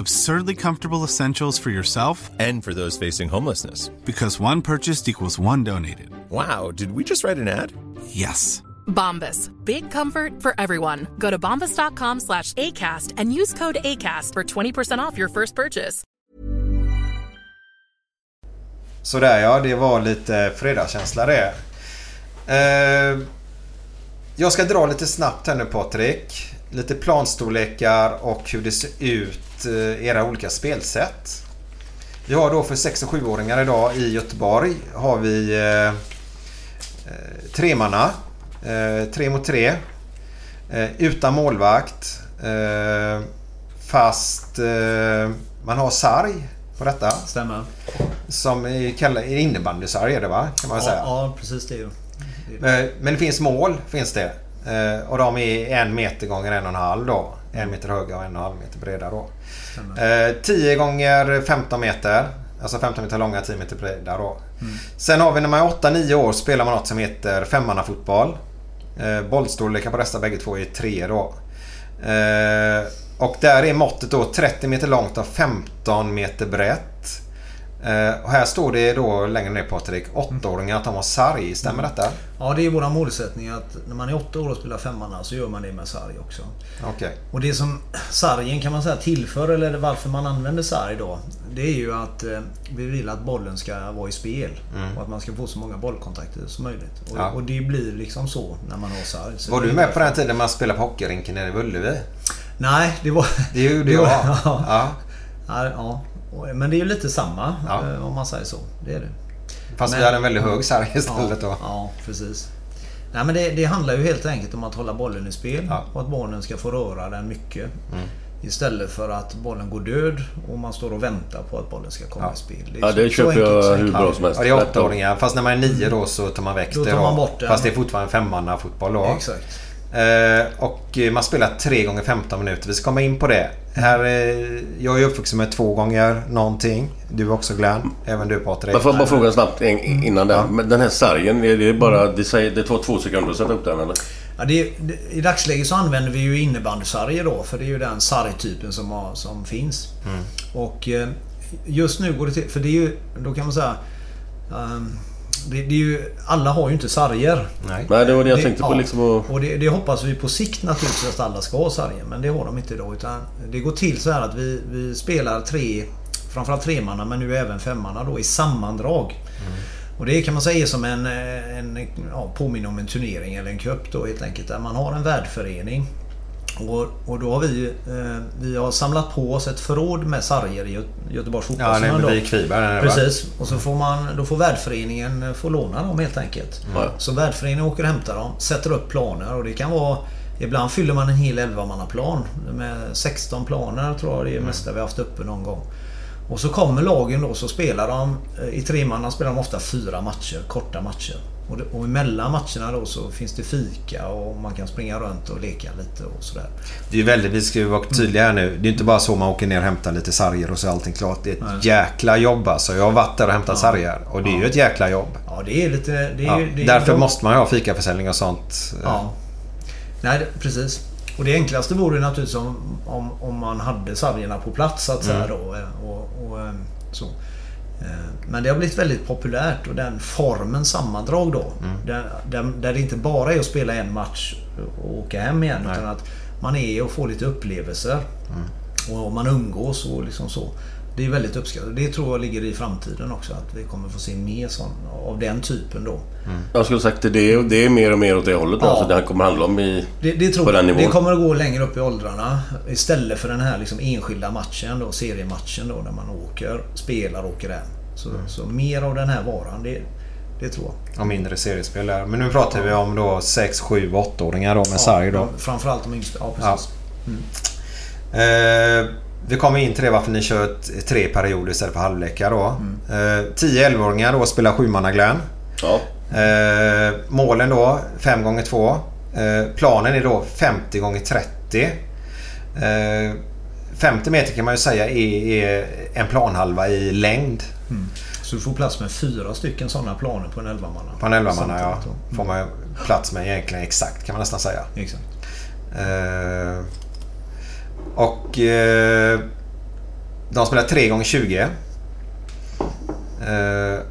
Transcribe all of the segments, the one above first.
Absurdly comfortable essentials for yourself And for those facing homelessness. because one purchased equals one donated. Wow, did we just write an ad? Yes. Bombas. Big comfort for everyone. Go to bombas.com slash ACAST and use code ACAST for 20% off your first purchase. Sådär ja, det var lite fredagskänsla det. Eh, jag ska dra lite snabbt här nu Patrik. Lite planstorlekar och hur det ser ut, eh, era olika spelsätt. Vi har då för 6 och 7-åringar idag i Göteborg har vi eh, eh, tremanna. Eh, tre mot tre. Eh, utan målvakt. Eh, fast eh, man har sarg på detta. Stämmer. Som är innebandysarg är det va? Kan man Ja, säga. ja, precis det är. Det Men det finns mål, finns det. Och de är en meter gånger en och en halv då. En meter höga och en och en halv meter breda då. Eh, 10 gånger 15 meter. Alltså 15 meter långa, 10 meter breda då. Sen har vi när man är 8-9 år spelar man något som heter femmannafotboll. Eh, bollstorlekar på dessa bägge två är 3 då. Eh, och där är måttet då 30 meter långt och 15 meter brett. Eh, och här står det då längre ner Patrik, 8-åringar att de har sarg. Stämmer detta? Ja, det är vår målsättning att när man är åtta år och spelar femmanna så gör man det med sarg också. Okej. Och det som sargen kan man säga tillför, eller varför man använder sarg då. Det är ju att eh, vi vill att bollen ska vara i spel. Och att man ska få så många bollkontakter som möjligt. Och, Mm. Ja. och det blir liksom så när man har sarg. Så Var du med på den tiden man spelade på hockeyrinken nere i Ullevi? Nej, det var... Det gjorde jag. Ja. Ja. Ja, Men det är ju lite samma Ja. eh, om man säger så. Det är det. Fast vi Men- hade en väldigt hög sarg istället då. Ja, ja precis. Nej, men det, det handlar ju helt enkelt om att hålla bollen i spel Ja. och att barnen ska få röra den mycket. Mm. Istället för att bollen går död och man står och väntar på att bollen ska komma Ja. i spel. Ja, så- det så köper jag hur bra som helst. Ja, det är åttaåringar. Fast när man är nio då så tar man väck Då det tar man bort den. Fast det är fortfarande femmannafotboll då. Exakt. Eh, och man spelar 3 gånger 15 minuter. Vi ska komma in på det. Här, eh, jag är uppvuxen med två gånger någonting. Du också Glenn. Även du Patrik. Men får jag bara fråga snabbt en- Mm. innan det. Men Den här sargen, är det bara... Det, säger, det tar två sekunder att sätta upp den eller? Ja, det, det, I dagsläget så använder vi ju innebandysarger då för det är ju den sargtypen som, har, som finns. Mm. Och eh, just nu går det till... För det är ju... Då kan man säga... ehm, det, det är ju, alla har ju inte sarger. Nej. Nej, det var det jag Det- tänkte på ja. liksom. Och, Och det, det hoppas vi på sikt naturligtvis att alla ska ha sargen. Men det har de inte idag. Utan det går till så här att vi, vi spelar tre, framförallt tremanna men nu även femmanna då i sammandrag. Och det kan man säga är som en, en ja, påminner om en turnering eller en cup då helt enkelt. Där man har en värdförening. Och, och då har vi, eh, vi har samlat på oss ett förråd med sarger i Gö- Göteborgs Ja, fotbollsförbund. nej, vi Kviberg? Precis. Och så får, man, då får värdföreningen eh, få låna dem helt enkelt. Ja. Så värdföreningen åker och hämtar dem, sätter upp planer och det kan vara... Ibland fyller man en hel 11-mannaplan med 16 planer tror jag det är det mesta vi har haft uppe någon gång. Och så kommer lagen då så spelar de... eh, I tremanna spelar de ofta fyra matcher, korta matcher. Och, det, och emellan matcherna då så finns det fika och man kan springa runt och leka lite och sådär. Det är väldigt, vi ska ju vara tydliga här nu. Det är inte bara så man åker ner och hämtar lite sarger och så är allting klart. Det är ett Nej. jäkla jobb alltså. Jag har varit där och hämtat sarger. Och det är ju ett jäkla jobb. Ja det är lite... Det är, Ja, det är därför de- måste man ju ha fikaförsäljning och sånt. Ja. Nej, precis. Och det enklaste vore naturligtvis om, om, om man hade sargerna på plats så att säga Mm. då. eh, Och, och, eh, så. Eh, Men det har blivit väldigt populärt och den formen sammandrag då. Mm. Där, där, där det inte bara är att spela en match och åka hem igen. Nej. Utan att man är och får lite upplevelser. Mm. Och man umgås och liksom så. Det är väldigt uppskattat. Det tror jag ligger i framtiden också. Att vi kommer få se mer sån, av den typen då. Jag skulle sagt det, det är, det är mer och mer åt det hållet. Ja. Alltså, det här kommer handla om i... Det, det tror På den jag. nivån. Det kommer att gå längre upp i åldrarna. Istället för den här liksom enskilda matchen då, seriematchen då, där man åker, spelar och åker hem. Så, Mm. så mer av den här varan, det, det tror jag. Och mindre seriespel där. Men nu pratar vi om då 6, 7, 8-åringar då med sarg då. Framförallt de yngsta. Ja, Ja. precis. Eh, vi kommer in till det varför ni kör tre perioder istället för halvlekar då. Eh, 10-11-åringar då spelar sjumanna-Glenn. Ja. Eh, målen då 5 gånger 2 eh, Planen är då 50 gånger 30 eh, 50 meter kan man ju säga är, är en planhalva i längd. Så du får plats med fyra stycken sådana planer på en 11-manna. På en 11 manna ja. Då. Får man plats med egentligen exakt kan man nästan säga. Exakt. Eh, och eh, de spelar 3 gånger 20 eh,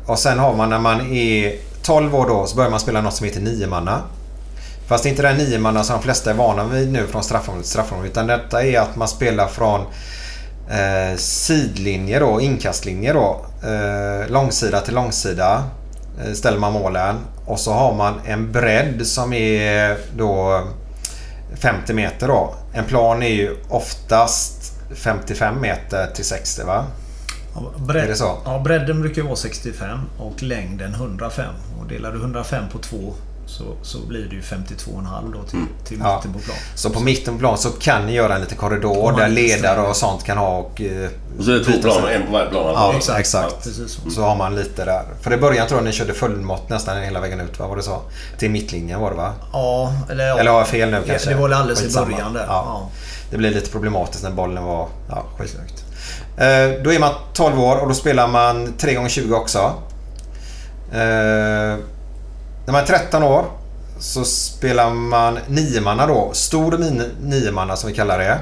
Och sen har man när man är 12 år då så börjar man spela något som heter 9 manna Fast det är inte den 9 manna som de flesta är vana vid nu från straffområdet till straffområdet. Utan detta är att man spelar från eh, sidlinje då, inkastlinje då. Eh, långsida till långsida eh, ställer man målen. Och så har man en bredd som är då 50 meter då. En plan är ju oftast 55 meter till 60 va? Ja, bredd, Är det så? Ja, bredden brukar vara 65 och längden 105. Och delar du 105 på 2 så, så blir det ju 52,5 då till, till Ja. mitten på plan. Så på mitten på plan så kan ni göra en liten korridor där ledare och sånt kan ha och... eh, Och så är det två sig. en på varje plan. Ja, Exakt. exakt. Precis så. Så har man lite där. För i början tror jag ni körde fullmått nästan hela vägen ut, va? Var det så? Till mittlinjen var det va? Ja, eller ja. Eller har jag fel nu kanske? Det var alldeles i början där. Ja. Ja. Det blev lite problematiskt när bollen var... Ja, skit. Eh, då är man 12 år och då spelar man 3 gånger 20 också. När man är 13 år så spelar man niomanna då. Stor niomanna som vi kallar det.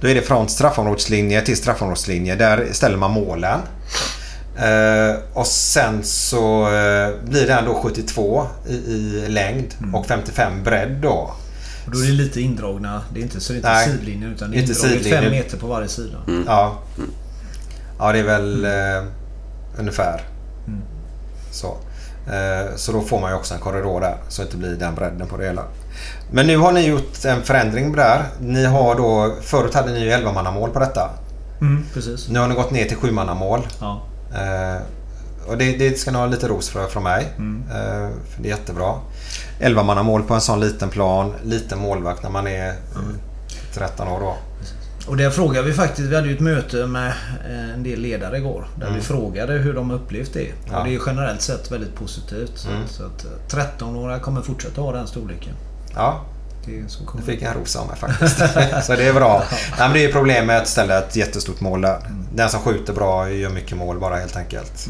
Då är det från straffområdeslinje till straffområdeslinje. Där ställer man målen. Eh, och sen så eh, blir den då 72 i, i längd och 55 bredd då. Och då är det lite indragna. Det är inte, så det är inte Nej, sidlinjen utan det är inte indraget sidlinjen. fem meter på varje sida. Ja. Ja, det är väl eh, ungefär så. Eh, så då får man ju också en korridor där så att det blir den bredden på det hela. Men nu har ni gjort en förändring där. Ni har då, förut hade ni ju 11-mannamål på detta. Mm, precis. Nu har ni gått ner till 7-mannamål. Ja. Eh, och det, det ska ni ha lite ros för från mig. Eh, för det är jättebra. 11-mannamål på en sån liten plan. Liten målvakt när man är eh, 13 år då. Och där frågade vi faktiskt, vi hade ju ett möte med eh, en del ledare igår. Där Mm. vi frågade hur de upplevt det. Ja. Och det är generellt sett väldigt positivt. Så, Mm. så att eh, 13-åringar kommer fortsätta ha den storleken. Ja, Det fick jag en ros av mig faktiskt. så det är bra. Nej, men det är problemet med att ställa ett jättestort mål där. Den som skjuter bra gör mycket mål bara helt enkelt.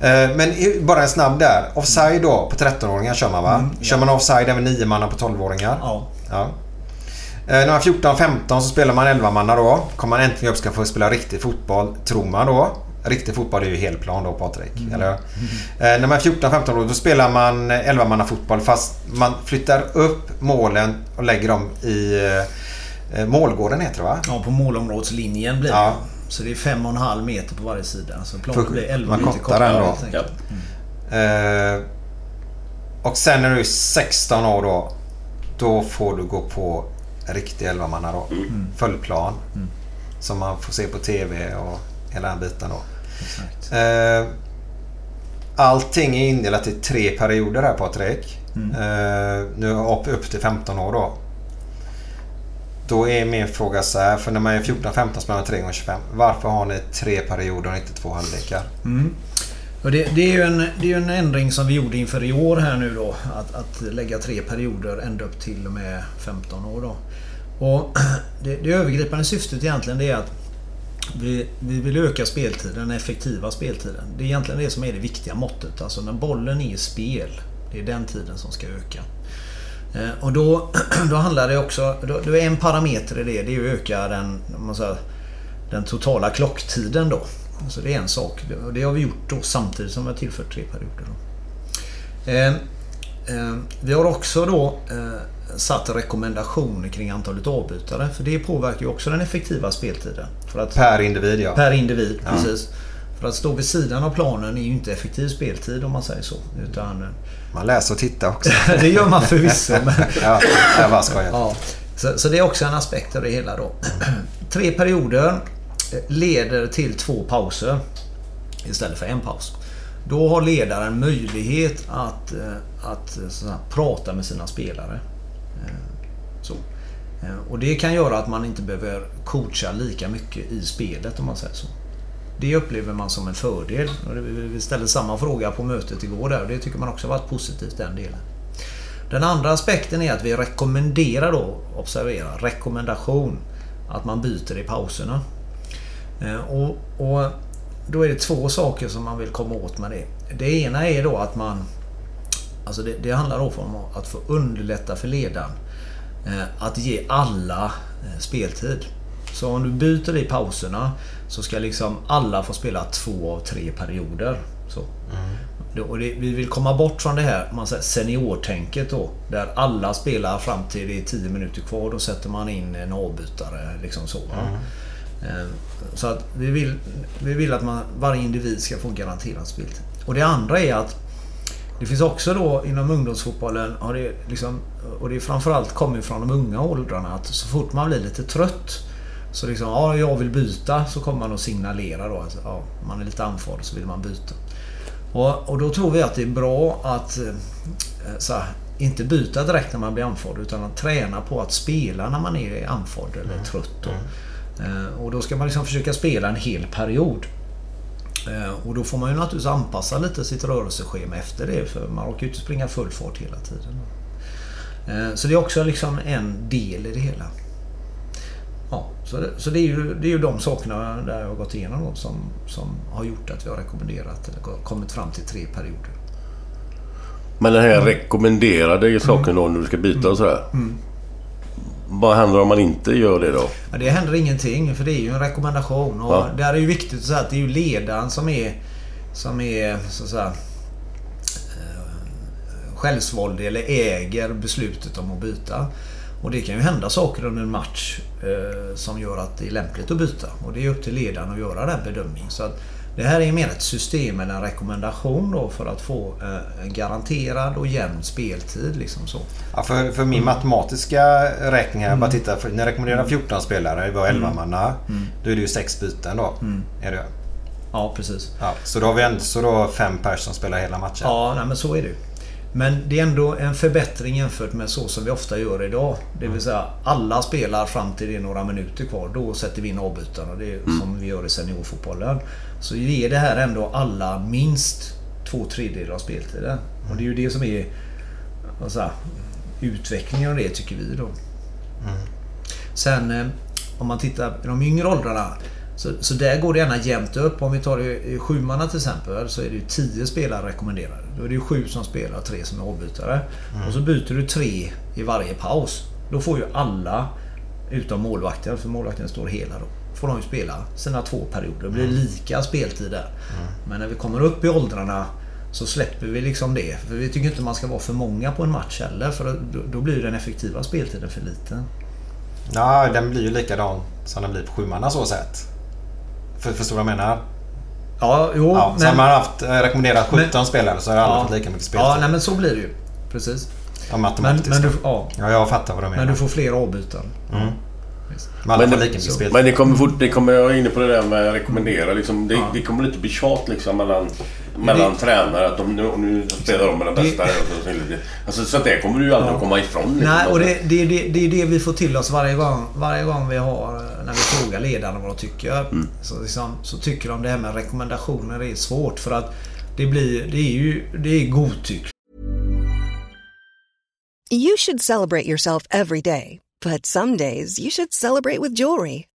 Eh, Men bara en snabb där. Offside då på 13-åringar kör man va? Kör man offside även 9 manna på 12-åringar? Ja. Ja. Eh, När man är 14-15 så spelar man 11 manna då. Kommer man äntligen upp ska få spela riktig fotboll, tror man då. Riktig fotboll är ju helplan då Patrik. Eller? Eh, när man är 14-15 år då spelar man 11 manna fotboll fast man flyttar upp målen och lägger dem i eh, målgården heter det va? ja, på målområdeslinjen blir det. Ja. Så det är 5,5 meter på varje sida. Så planen För- blir 11 man meter kortar kortare. den då. Ja. Eh, och sen när du är 16 år då. Då får du gå på riktig 11 manna då. Fullplan. Som man får se på TV och hela den biten då. Exakt. Eh, allting är indelat i tre perioder här Patrik. Eh, nu upp, upp till 15 år då. Då är min fråga så här, för när man är 14-15 spelar man 3 gånger 25 Varför har ni tre perioder och inte två halvlekar? Och det, det, är ju en, det är en ändring som vi gjorde inför i år här nu då. Att, att lägga tre perioder ända upp till och med 15 år då. Och det, det övergripande syftet egentligen det är att vi, vi vill öka speltiden, den effektiva speltiden. Det är egentligen det som är det viktiga måttet. Alltså när bollen är i spel. Det är den tiden som ska öka. Eh, och då, då handlar det också... Då, då är en parameter i det. Det är att öka den, man säger, den totala klocktiden då. Så det är en sak. Och det har vi gjort då samtidigt som vi har tillfört tre perioder. Eh, eh, vi har också då eh, satt rekommendationer kring antalet avbytare. För det påverkar ju också den effektiva speltiden. För att, Per individ ja. Per individ, precis. För att stå vid sidan av planen är ju inte effektiv speltid om man säger så. Utan, Man läser och tittar också. det gör man förvisso. Men, ja, jag bara skojar. ja. så, så det är också en aspekt av det hela då. Tre perioder leder till två pauser istället för en paus. Då har ledaren möjlighet att, eh, att eh, här, prata med sina spelare. Eh, så. Och det kan göra att man inte behöver coacha lika mycket i spelet om man säger så. Det upplever man som en fördel. Vi ställde samma fråga på mötet igår där och det tycker man också har varit positivt den delen. Den andra aspekten är att vi rekommenderar då, observera, rekommendation, att man byter i pauserna. Eh, Och, och då är det två saker som man vill komma åt med det. Det ena är då att man Alltså det, det handlar då om att få underlätta för ledaren eh, att ge alla eh, speltid. Så om du byter i pauserna så ska liksom alla få spela två av tre perioder. Så. Det- Och det, vi vill komma bort från det här man säger, seniortänket då. Där alla spelar fram till det är 10 minuter kvar. Då sätter man in en avbytare. Liksom så, va? Eh, så att vi vill, vi vill att man, varje individ ska få garanterad speltid. Och det andra är att det finns också då inom ungdomsfotbollen, har det liksom, och det är framförallt kommer från de unga åldrarna, att så fort man blir lite trött så liksom, ja jag vill byta, så kommer man att signalera då att ja, man är lite andfådd så vill man byta. Och, och då tror vi att det är bra att eh, så här, inte byta direkt när man blir andfådd utan att träna på att spela när man är andfådd eller trött. Då. Eh, Och då ska man liksom försöka spela en hel period. Eh, Och då får man ju naturligtvis anpassa lite sitt rörelseschema efter det för man orkar ju inte springa full fart hela tiden. Eh, Så det är också liksom en del i det hela. Ja, så det, så det, är, ju, det är ju de sakerna där jag har gått igenom då, som, som har gjort att vi har rekommenderat eller kommit fram till tre perioder. Men den här rekommenderade saken då när du ska byta och sådär. Vad händer om man inte gör det då? Ja, det händer ingenting för det är ju en rekommendation. Och Ja. Där är ju viktigt att säga att det är ju ledaren som är, som är så att säga, eh, självsvåldig eller äger beslutet om att byta. Och det kan ju hända saker under en match eh, som gör att det är lämpligt att byta. Och det är upp till ledaren att göra den bedömningen. Så att det här är mer ett system eller en rekommendation då för att få eh, en garanterad och jämn speltid. Liksom så. Ja, för, för min matematiska räkning här, jag bara titta. För, ni rekommenderar 14 spelare, vi har 11 manna. Då är det ju 6 byten då. Är det. Ja, precis. Ja, så då har vi ändå så då fem personer som spelar hela matchen. Ja, nej, men så är det. Men det är ändå en förbättring jämfört med så som vi ofta gör idag. Det vill säga alla spelar fram till det är några minuter kvar. Då sätter vi in avbytarna. Det är som vi gör i seniorfotbollen. Så ger det här ändå alla minst två tredjedelar av speltiden. Och det är ju det som är säga, utvecklingen av det tycker vi då. Sen eh, om man tittar i de yngre åldrarna. Så, så där går det gärna jämnt upp. Om vi tar i sjumanna till exempel så är det ju 10 spelare rekommenderade. Då är det ju sju som spelar och tre som är avbytare. Och så byter du tre i varje paus. Då får ju alla utom målvakten, för målvakten står hela då. Får de ju spela sina två perioder. Det blir lika speltid där. Men när vi kommer upp i åldrarna så släpper vi liksom det. För vi tycker inte man ska vara för många på en match heller. För då, då blir den effektiva speltiden för liten. Ja, den blir ju likadan som den blir på sjumanna så sätt. För, förstår du vad jag menar? Ja, jo. Ja, så hade man haft eh, rekommenderat 17 spelare så hade alla ja, fått lika mycket speltid. Ja, nej men så blir det ju. Precis. Ja, Men, matematiskt. men, du, ja, Ja, jag fattar vad du menar. men du får fler avbytare. Men alla Men får det-. Men det kommer fort, det kommer jag är inne på det där med att rekommendera. Liksom, det, det kommer lite bli tjat liksom mellan, mellan tränare. Att de, nu, nu spelar de med den bästa. lite- Alltså, så att det kommer du ju aldrig att komma ifrån. Liksom. Nej, och det, det, det, det är det vi får till oss varje gång, varje gång vi har, när vi frågar ledarna vad de tycker. Så, liksom, så tycker de det här med rekommendationer är svårt för att det blir, det är ju, det är godtycke. You should celebrate yourself every day, but some days you should celebrate with jewelry.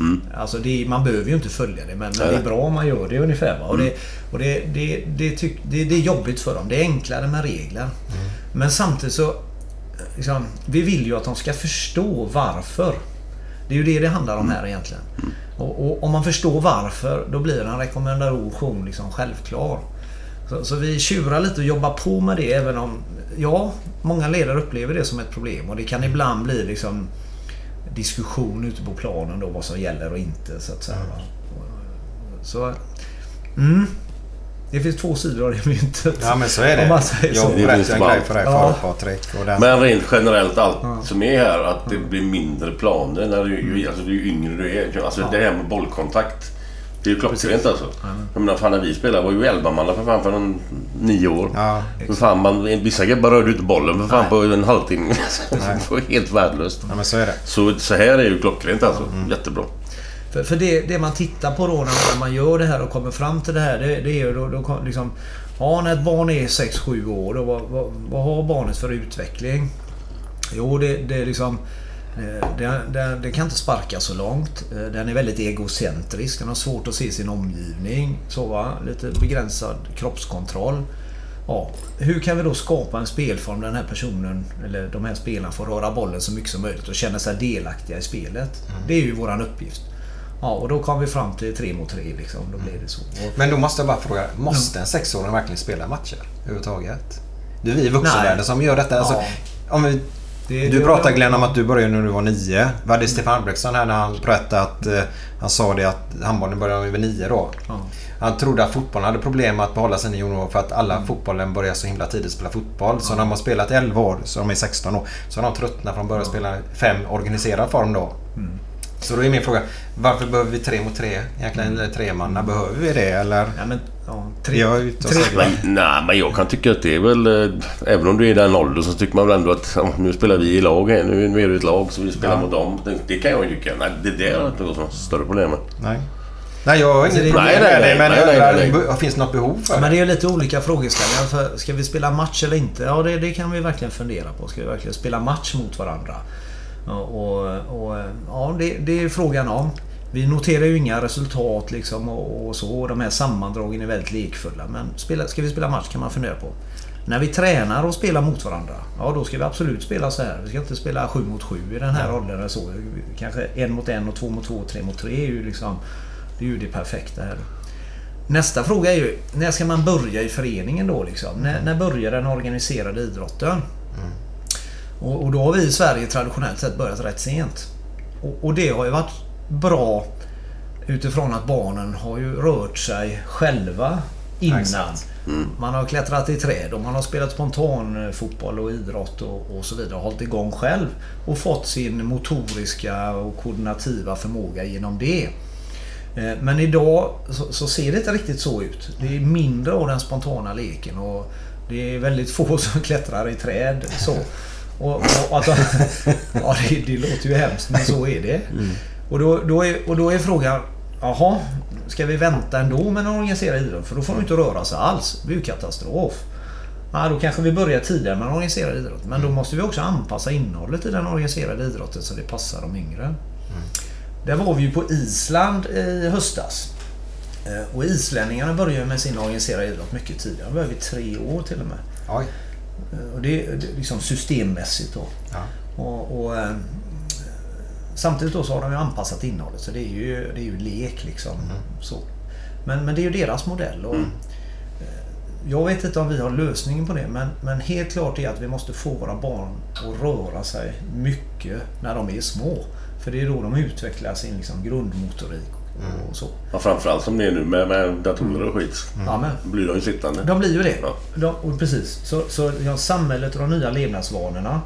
Mm. Alltså det, man behöver ju inte följa det men, men det är bra om man gör det ungefär. Va? Och, det, och det, det, det, tyck, det, det är jobbigt för dem. Det är enklare med regler. Mm. Men samtidigt så... Liksom, vi vill ju att de ska förstå varför. Det är ju det det handlar om här egentligen. Och, och om man förstår varför då blir en rekommendation liksom självklar. Så, så, vi tjurar lite och jobbar på med det även om... Ja, många ledare upplever det som ett problem och det kan ibland bli liksom diskussion ute på planen då vad som gäller och inte så att säga. Mm. Så... Mm. Det finns två sidor av det myntet. Ja men så är det. Jag berättade en grej för dig förut Patrik. Men rent generellt allt ja. som är här att det blir mindre planer när du, alltså, ju yngre du är. Alltså ja. det här med bollkontakt. Det är ju klockrent alltså. Mm. Jag menar, fan när vi spelade var ju 11 man för fan för en, nio år. Ja, för fan, man, vissa gubbar rörde inte bollen för fan Nej. på en halvtimme. det var helt värdelöst. Ja, men så är det. Så, så här är ju klockrent alltså. Mm. Jättebra. För, för det, det, man tittar på då när man gör det här och kommer fram till det här. Det, det är ju då, då liksom... Ja, när ett barn är 6-7 år. Då, vad, vad, vad, har barnet för utveckling? Jo, det, det är liksom... Den, den, den, kan inte sparka så långt. Eh, den är väldigt egocentrisk. Den har svårt att se sin omgivning. Så va? Lite begränsad kroppskontroll. Ja, hur kan vi då skapa en spelform där den här personen eller de här spelarna får röra bollen så mycket som möjligt och känna sig delaktiga i spelet? Mm. Det är ju våran uppgift. Ja, och då kom vi fram till tre mot tre liksom. Då blev det så. Men då måste jag bara fråga. Måste en sexåring verkligen spela matcher överhuvudtaget? Det är vi i vuxenvärlden som gör detta. Alltså, om vi det, du pratade Glenn om att du började när du var nio. Vi hade Stefan Albrektsson här när han berättade att uh, han sa det att handbollen började vid nio då. Ja. Han trodde att fotbollen hade problem att behålla sina juniorer för att alla mm. fotbollen börjar så himla tidigt spela fotboll. Så ja. när de har spelat 11 år, så de är 16 år, så har de tröttnat från att börja ja. spela fem organiserad form då. Mm. Så då är min fråga, varför behöver vi tre mot tre? Egentligen, eller tre man, behöver vi det eller? Ja, men, ja, tre, jag är ute och tre, men, Nej, men jag kan tycka att det är väl... Eh, även om du är i den åldern så tycker man väl ändå att ja, nu spelar vi i lag här. Nu, är vi ett lag så vi spelar ja. mot dem. Det, det, kan jag ju tycka. Nej, det, det är inte något större problem med. Nej. Nej, jag har inget problem med det. Men nej, nej, nej, finns det något behov för det? Men det är lite olika frågeställningar. För ska vi spela match eller inte? Ja, det, det kan vi verkligen fundera på. Ska vi verkligen spela match mot varandra? Och, och, ja, det, det, är frågan om. Vi noterar ju inga resultat liksom och, och så. De här sammandragen är väldigt lekfulla. Men spela, ska vi spela match kan man fundera på. När vi tränar och spelar mot varandra, ja då ska vi absolut spela så här. Vi ska inte spela 7 mot 7 i den här ja. åldern. Så. Kanske en mot en och två mot två och tre mot tre är ju liksom... Det är ju det perfekta här. Nästa fråga är ju, när ska man börja i föreningen då liksom? När, när börjar den organiserade idrotten? Mm. Och, och, då har vi i Sverige traditionellt sett börjat rätt sent. Och, och, det har ju varit bra utifrån att barnen har ju rört sig själva innan. Mm. Man har klättrat i träd och man har spelat spontanfotboll och idrott och, och så vidare. Och hållit igång själv och fått sin motoriska och koordinativa förmåga genom det. Eh, men idag så, så, ser det inte riktigt så ut. Det är mindre av den spontana leken och det är väldigt få som klättrar i träd. Så. Och, och att, ja, det, det, låter ju hemskt men så är det. Mm. Och, då, då är, och då är frågan jaha, ska vi vänta ändå med en organiserad idrott? För då får de inte röra sig alls. Det blir ju katastrof. Ja, då kanske vi börjar tidigare med en organiserad idrott. Men då måste vi också anpassa innehållet i den organiserade idrotten så det passar de yngre. Mm. Där var vi ju på Island i höstas. Eh, och islänningarna började med sin organiserade idrott mycket tidigare. De började vid tre år till och med. Oj. Eh, och det är liksom systemmässigt då. Ja. Och, och, eh, samtidigt då så har de ju anpassat innehållet så det är ju, det är ju lek liksom. Mm. Så. Men, men det är ju deras modell. Och, Mm. eh, Jag vet inte om vi har lösningen på det men, men helt klart är att vi måste få våra barn att röra sig mycket när de är små. För det är då de utvecklar sin liksom, grundmotorik och så. Ja, framförallt som det är nu med, med datorer och skit. Ja, men. Blir de ju sittande. De blir ju det. Ja. De, och precis. Så, så ja, samhället och de nya levnadsvanorna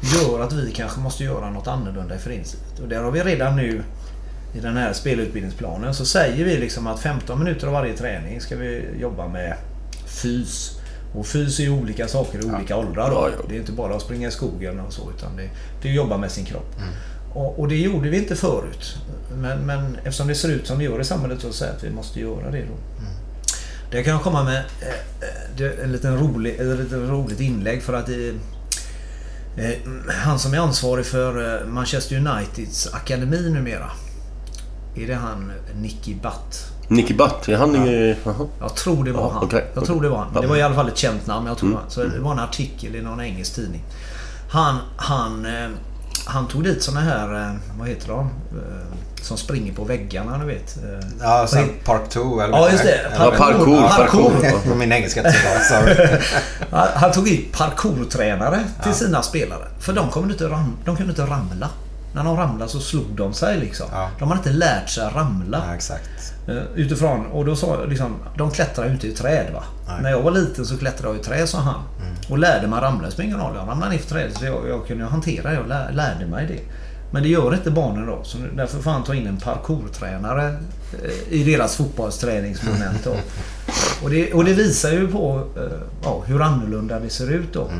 gör att vi kanske måste göra något annorlunda i föreningslivet. Och där har vi redan nu i den här spelutbildningsplanen så säger vi liksom att 15 minuter av varje träning ska vi jobba med fys. Och fys är ju olika saker i olika åldrar. Då. Ja, ja. Det är inte bara att springa i skogen och så utan det, det är att jobba med sin kropp. Och, och det gjorde vi inte förut. Men, men eftersom det ser ut som det gör i samhället så säger att vi måste göra det då. Det kan jag komma med eh, eh, en liten rolig, ett lite roligt inlägg för att eh, han som är ansvarig för eh, Manchester Uniteds akademi numera. Är det han Nicky Butt? Nicky Butt, är han ja. Jag tror det var Ja, han. okej. Jag tror det var han. Ja. Det var i alla fall ett känt namn. Jag tror Mm. Så det var en artikel i någon engelsk tidning. Han, han, eh, han tog dit såna här, eh, vad heter de? Eh, Som springer på väggarna, du vet. Eh, Ja, sen Park 2 eller Ja, just det. Ja, parkour, parkour. Ja, Min engelska inte så bra, sorry. Han, tog hit parkourtränare till sina spelare. För de, kunde inte ram, de kunde inte ramla. När de ramlade så slog de sig liksom. Ja. De hade inte lärt sig att ramla. Ja, exakt. Eh, Utifrån, och då sa liksom, de klättrar ju inte i träd va. Nej. När jag var liten så klättrade jag i träd sa han. Och lärde mig ramla, det spelar ingen roll. Jag ramlade ner för trädet så jag, jag kunde hantera det. Jag lär, lärde mig det. Men det gör inte barnen då. Så därför får han ta in en parkourtränare eh, i deras fotbollsträningsmoment. Då. Och, det, och det visar ju på eh, ja, hur annorlunda det ser ut då.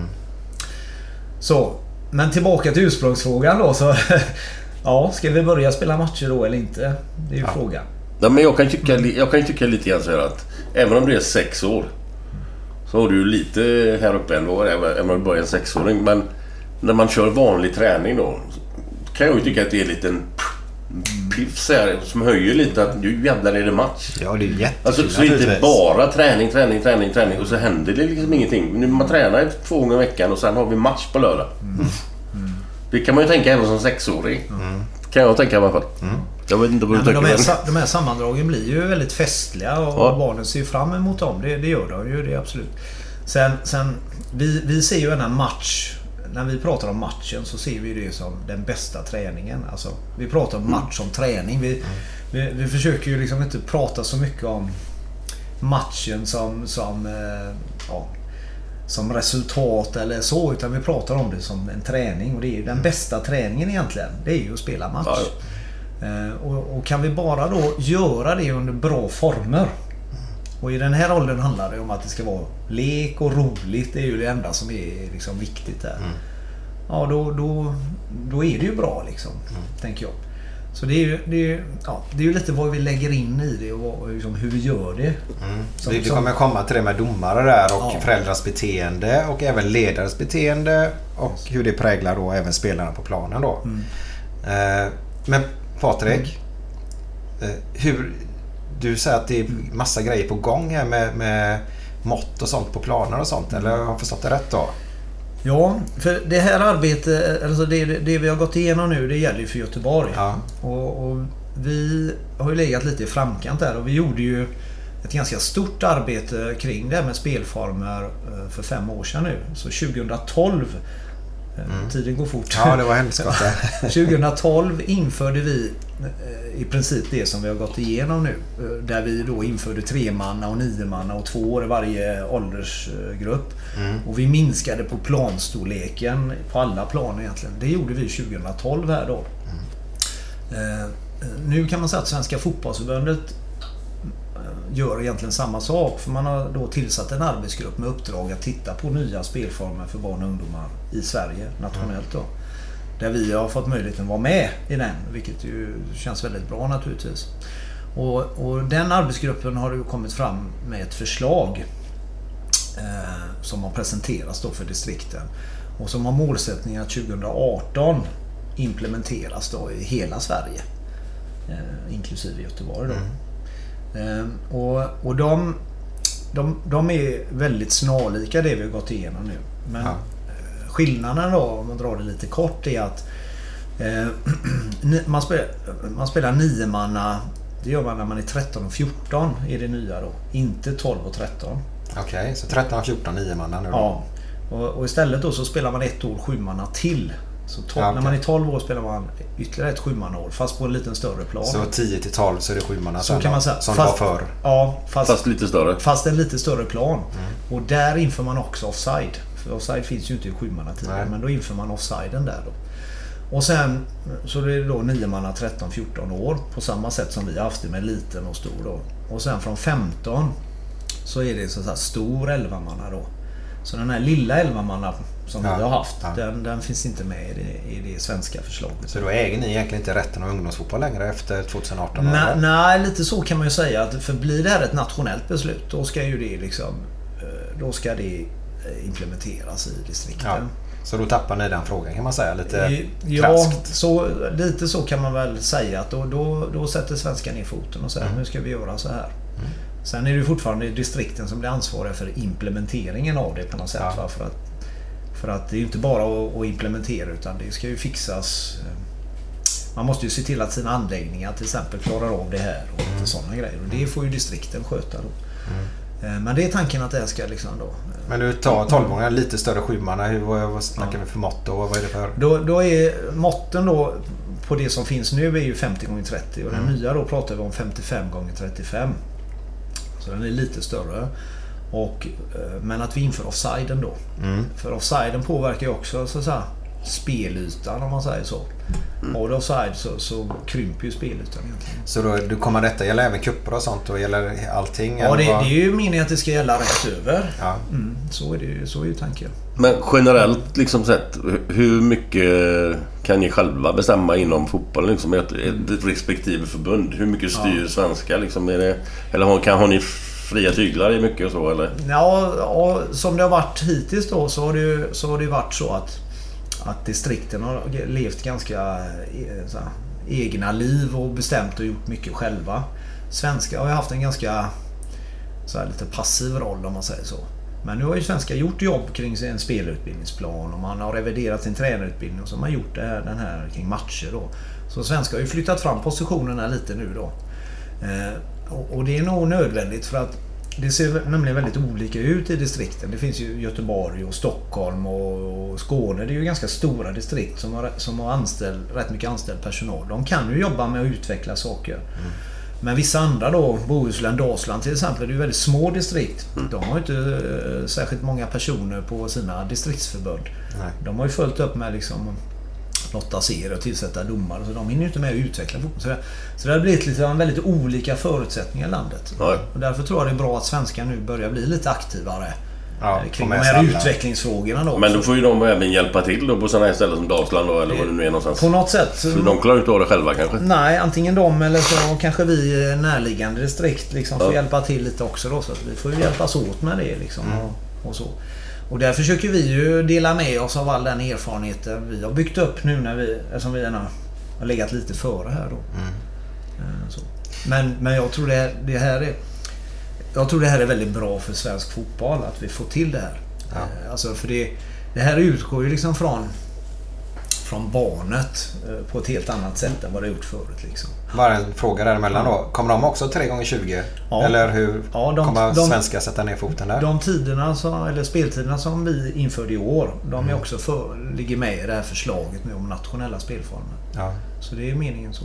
Så, men tillbaka till ursprungsfrågan då. Så, ja, ska vi börja spela matcher då eller inte? Det är ju frågan. Ja, men jag kan, tycka, jag kan tycka lite grann så här att även om det är sex år så har du ju lite här uppe ändå, även om du bara är en sexåring. Men när man kör vanlig träning då kan jag ju tycka att det är en liten piffs här som höjer lite att nu jävlar är det match. Ja, det är jättekul Alltså så det är inte bara träning, träning, träning, träning och så händer det liksom ingenting. Nu man tränar två gånger i veckan och sen har vi match på lördag. Det kan man ju tänka även som sexåring. Kan jag tänka i alla fall. Jag vet inte vad du Nej, tänker. de, här, de här sammandragen blir ju väldigt festliga och Ja. barnen ser ju fram emot dem. Det, det gör de ju, det absolut. Sen, sen vi, vi ser ju en match. När vi pratar om matchen så ser vi det som den bästa träningen. Alltså, vi pratar om match som träning. Vi, vi, vi försöker ju liksom inte prata så mycket om matchen som, som, eh, ja, som resultat eller så. Utan vi pratar om det som en träning. Och det är ju den bästa träningen egentligen. Det är ju att spela match. Ja, Eh, Och, och kan vi bara då göra det under bra former. Och i den här åldern handlar det om att det ska vara lek och roligt. Det är ju det enda som är liksom viktigt där. Ja, då, då, då är det ju bra liksom. Tänker jag. Så det är ju, det är, ju- ja, det är ju lite vad vi lägger in i det och vad, liksom hur vi gör det. Som- Vi, vi kommer komma till det med domare där och Ja. föräldrars beteende och även ledares beteende och hur det präglar då även spelarna på planen då. Mm. Eh, men Patrik, eh, hur, du säger att det är massa grejer på gång här med, med mått och sånt på planer och sånt. Eller har jag förstått det rätt då? Ja, för det här arbetet, alltså det, det vi har gått igenom nu, det gäller ju för Göteborg. Ja. Och, och vi har ju legat lite i framkant där och vi gjorde ju ett ganska stort arbete kring det här med spelformer eh, för fem år sedan nu. Så 2012, eh, tiden går fort. Ja, det var helskotta. 2012 införde vi eh, i princip det som vi har gått igenom nu. Eh, Där vi då införde tremanna och niomanna och två år i varje åldersgrupp. Och vi minskade på planstorleken på alla plan egentligen. Det gjorde vi 2012 här då. Eh, Nu kan man säga att Svenska fotbollsförbundet gör egentligen samma sak. För man har då tillsatt en arbetsgrupp med uppdrag att titta på nya spelformer för barn och ungdomar i Sverige nationellt. Då. Där vi har fått möjligheten att vara med i den, vilket ju känns väldigt bra naturligtvis. Och, och den arbetsgruppen har ju kommit fram med ett förslag eh, som har presenterats då för distrikten. Och som har målsättningen att 2018 implementeras då i hela Sverige. Eh, inklusive Göteborg då. Mm och och de, de, de är väldigt snarlika det vi har gått igenom nu. Men Ja. eh, skillnaden då, om man drar det lite kort, är att eh, man, spelar, man spelar nio manna det gör man när man är 13 och 14 är det nya då. Inte 12 och 13. Okej, så 13, 14, 9 manna nu då. Ja. Och, och istället då så spelar man ett år sjumanna till. Så tol- Ja, okej. När man är 12 år spelar man ytterligare ett sjumannaår fast på en liten större plan. Så 10 till 12 så är det 7 manna Så kan man säga. Som Fast- det var förr. Ja, fast, Fast lite större. fast en lite större plan. Mm. Och där inför man också offside. För offside finns ju inte i sjumannatiden. Men då inför man offsiden där då. Och sen så det är då nio manna 13-14 år. På samma sätt som vi har haft det med liten och stor då. Och sen från 15 så är det så att säga stor 11 manna då. Så den här lilla 11 manna som Ja, vi har haft. ja. Den, den finns inte med i det, i det svenska förslaget. Så då äger ni egentligen inte rätten av ungdomsfotboll längre efter 2018? Nej, nej, lite så kan man ju säga. Att för blir det här ett nationellt beslut då ska ju det liksom eh, Då ska det eh, implementeras i distrikten. Ja. Så då tappar ni den frågan kan man säga lite I- Ja, så, lite så kan man väl säga att då, då, då sätter svenskan ner foten och säger Mm. nu ska vi göra så här. Sen är det fortfarande distrikten som blir ansvariga för implementeringen av det på något sätt. Ja. För, att, för att det är ju inte bara att, implementera utan det ska ju fixas. Man måste ju se till att sina anläggningar till exempel klarar av det här och Mm. lite sådana grejer. Och det får ju distrikten sköta då. Eh, Men det är tanken att det här ska liksom då eh, Men du tar 12 lite större 7 manna. Hur, vad, snackar vi för mått då? Vad är det för? Då, då är måtten då på det som finns nu är ju 50 x 30 och den Mm. nya då pratar vi om 55 x 35. Så den är lite större. Och, eh, men att vi inför offsiden då. Mm. För offsiden påverkar ju också så att säga, spelytan om man säger så. Mm. Du offside så, så krymper ju spelytan egentligen. Så då, då kommer detta gälla även cuper och sånt? Och gäller allting? Ja, det, det är ju meningen att det ska gälla rätt över. Ja. Mm, så, är det, ju- så är ju tanken. Men generellt liksom sett, hu- hur mycket kan ni själva bestämma inom fotbollen? Liksom, ett, ett respektive förbund? Hur mycket styr svenska? Liksom, är det, eller har, kan, har ni fria tyglar i mycket och så eller? Ja, ja, som det har varit hittills då så har det ju så har det ju varit så att, att distrikten har levt ganska eh, här, egna liv och bestämt och gjort mycket själva. Svenska har ju haft en ganska så här, lite passiv roll om man säger så. Men nu har ju svenska gjort jobb kring sin spelutbildningsplan och man har reviderat sin tränarutbildning och så har man gjort det här, den här kring matcher då. Så svenska har ju flyttat fram positionerna lite nu då. Eh, och, och det är nog nödvändigt för att det ser nämligen väldigt olika ut i distrikten. Det finns ju Göteborg och Stockholm och, och Skåne. Det är ju ganska stora distrikt som har, som har anställd, rätt mycket anställd personal. De kan ju jobba med att utveckla saker. Mm. Men vissa andra då, Bohuslän, Dalsland till exempel, det är ju väldigt små distrikt. De har ju inte eh, särskilt många personer på sina distriktsförbund. Nej. De har ju följt upp med liksom lotta serier och tillsätta domare. Så de hinner ju inte med att utveckla fotboll. Så det, så det har blivit lite väldigt olika förutsättningar i landet. Ja. Och därför tror jag det är bra att svenskar nu börjar bli lite aktivare. Ja, eh, kring de här utvecklingsfrågorna då. Men då får ju de även hjälpa till då på sådana här ställen som Dalsland då, eller vad det nu är någonstans. På något sätt. så- För de klarar inte av det själva kanske? Nej, antingen de eller så kanske vi eh, närliggande distrikt liksom får Ja. hjälpa till lite också då. Så att vi får ju hjälpas åt med det liksom. Och, och så. Och där försöker vi ju dela med oss av all den erfarenheten vi har byggt upp nu när vi, eftersom vi gärna har legat lite före här då. Eh, Så. Men, men jag tror det, det här är jag tror det här är väldigt bra för svensk fotboll att vi får till det här. Eh, Alltså för det, det här utgår ju liksom från från barnet eh, på ett helt annat sätt än vad det gjort förut. Liksom. Bara en fråga däremellan då. Kommer de också 3x20? Ja. Eller hur Ja, de- kommer de- svenska sätta ner foten där? De tiderna, så, eller speltiderna som vi införde i år, de Mm. är också för, ligger med i det här förslaget nu om nationella spelformer. Ja. Så det är meningen så.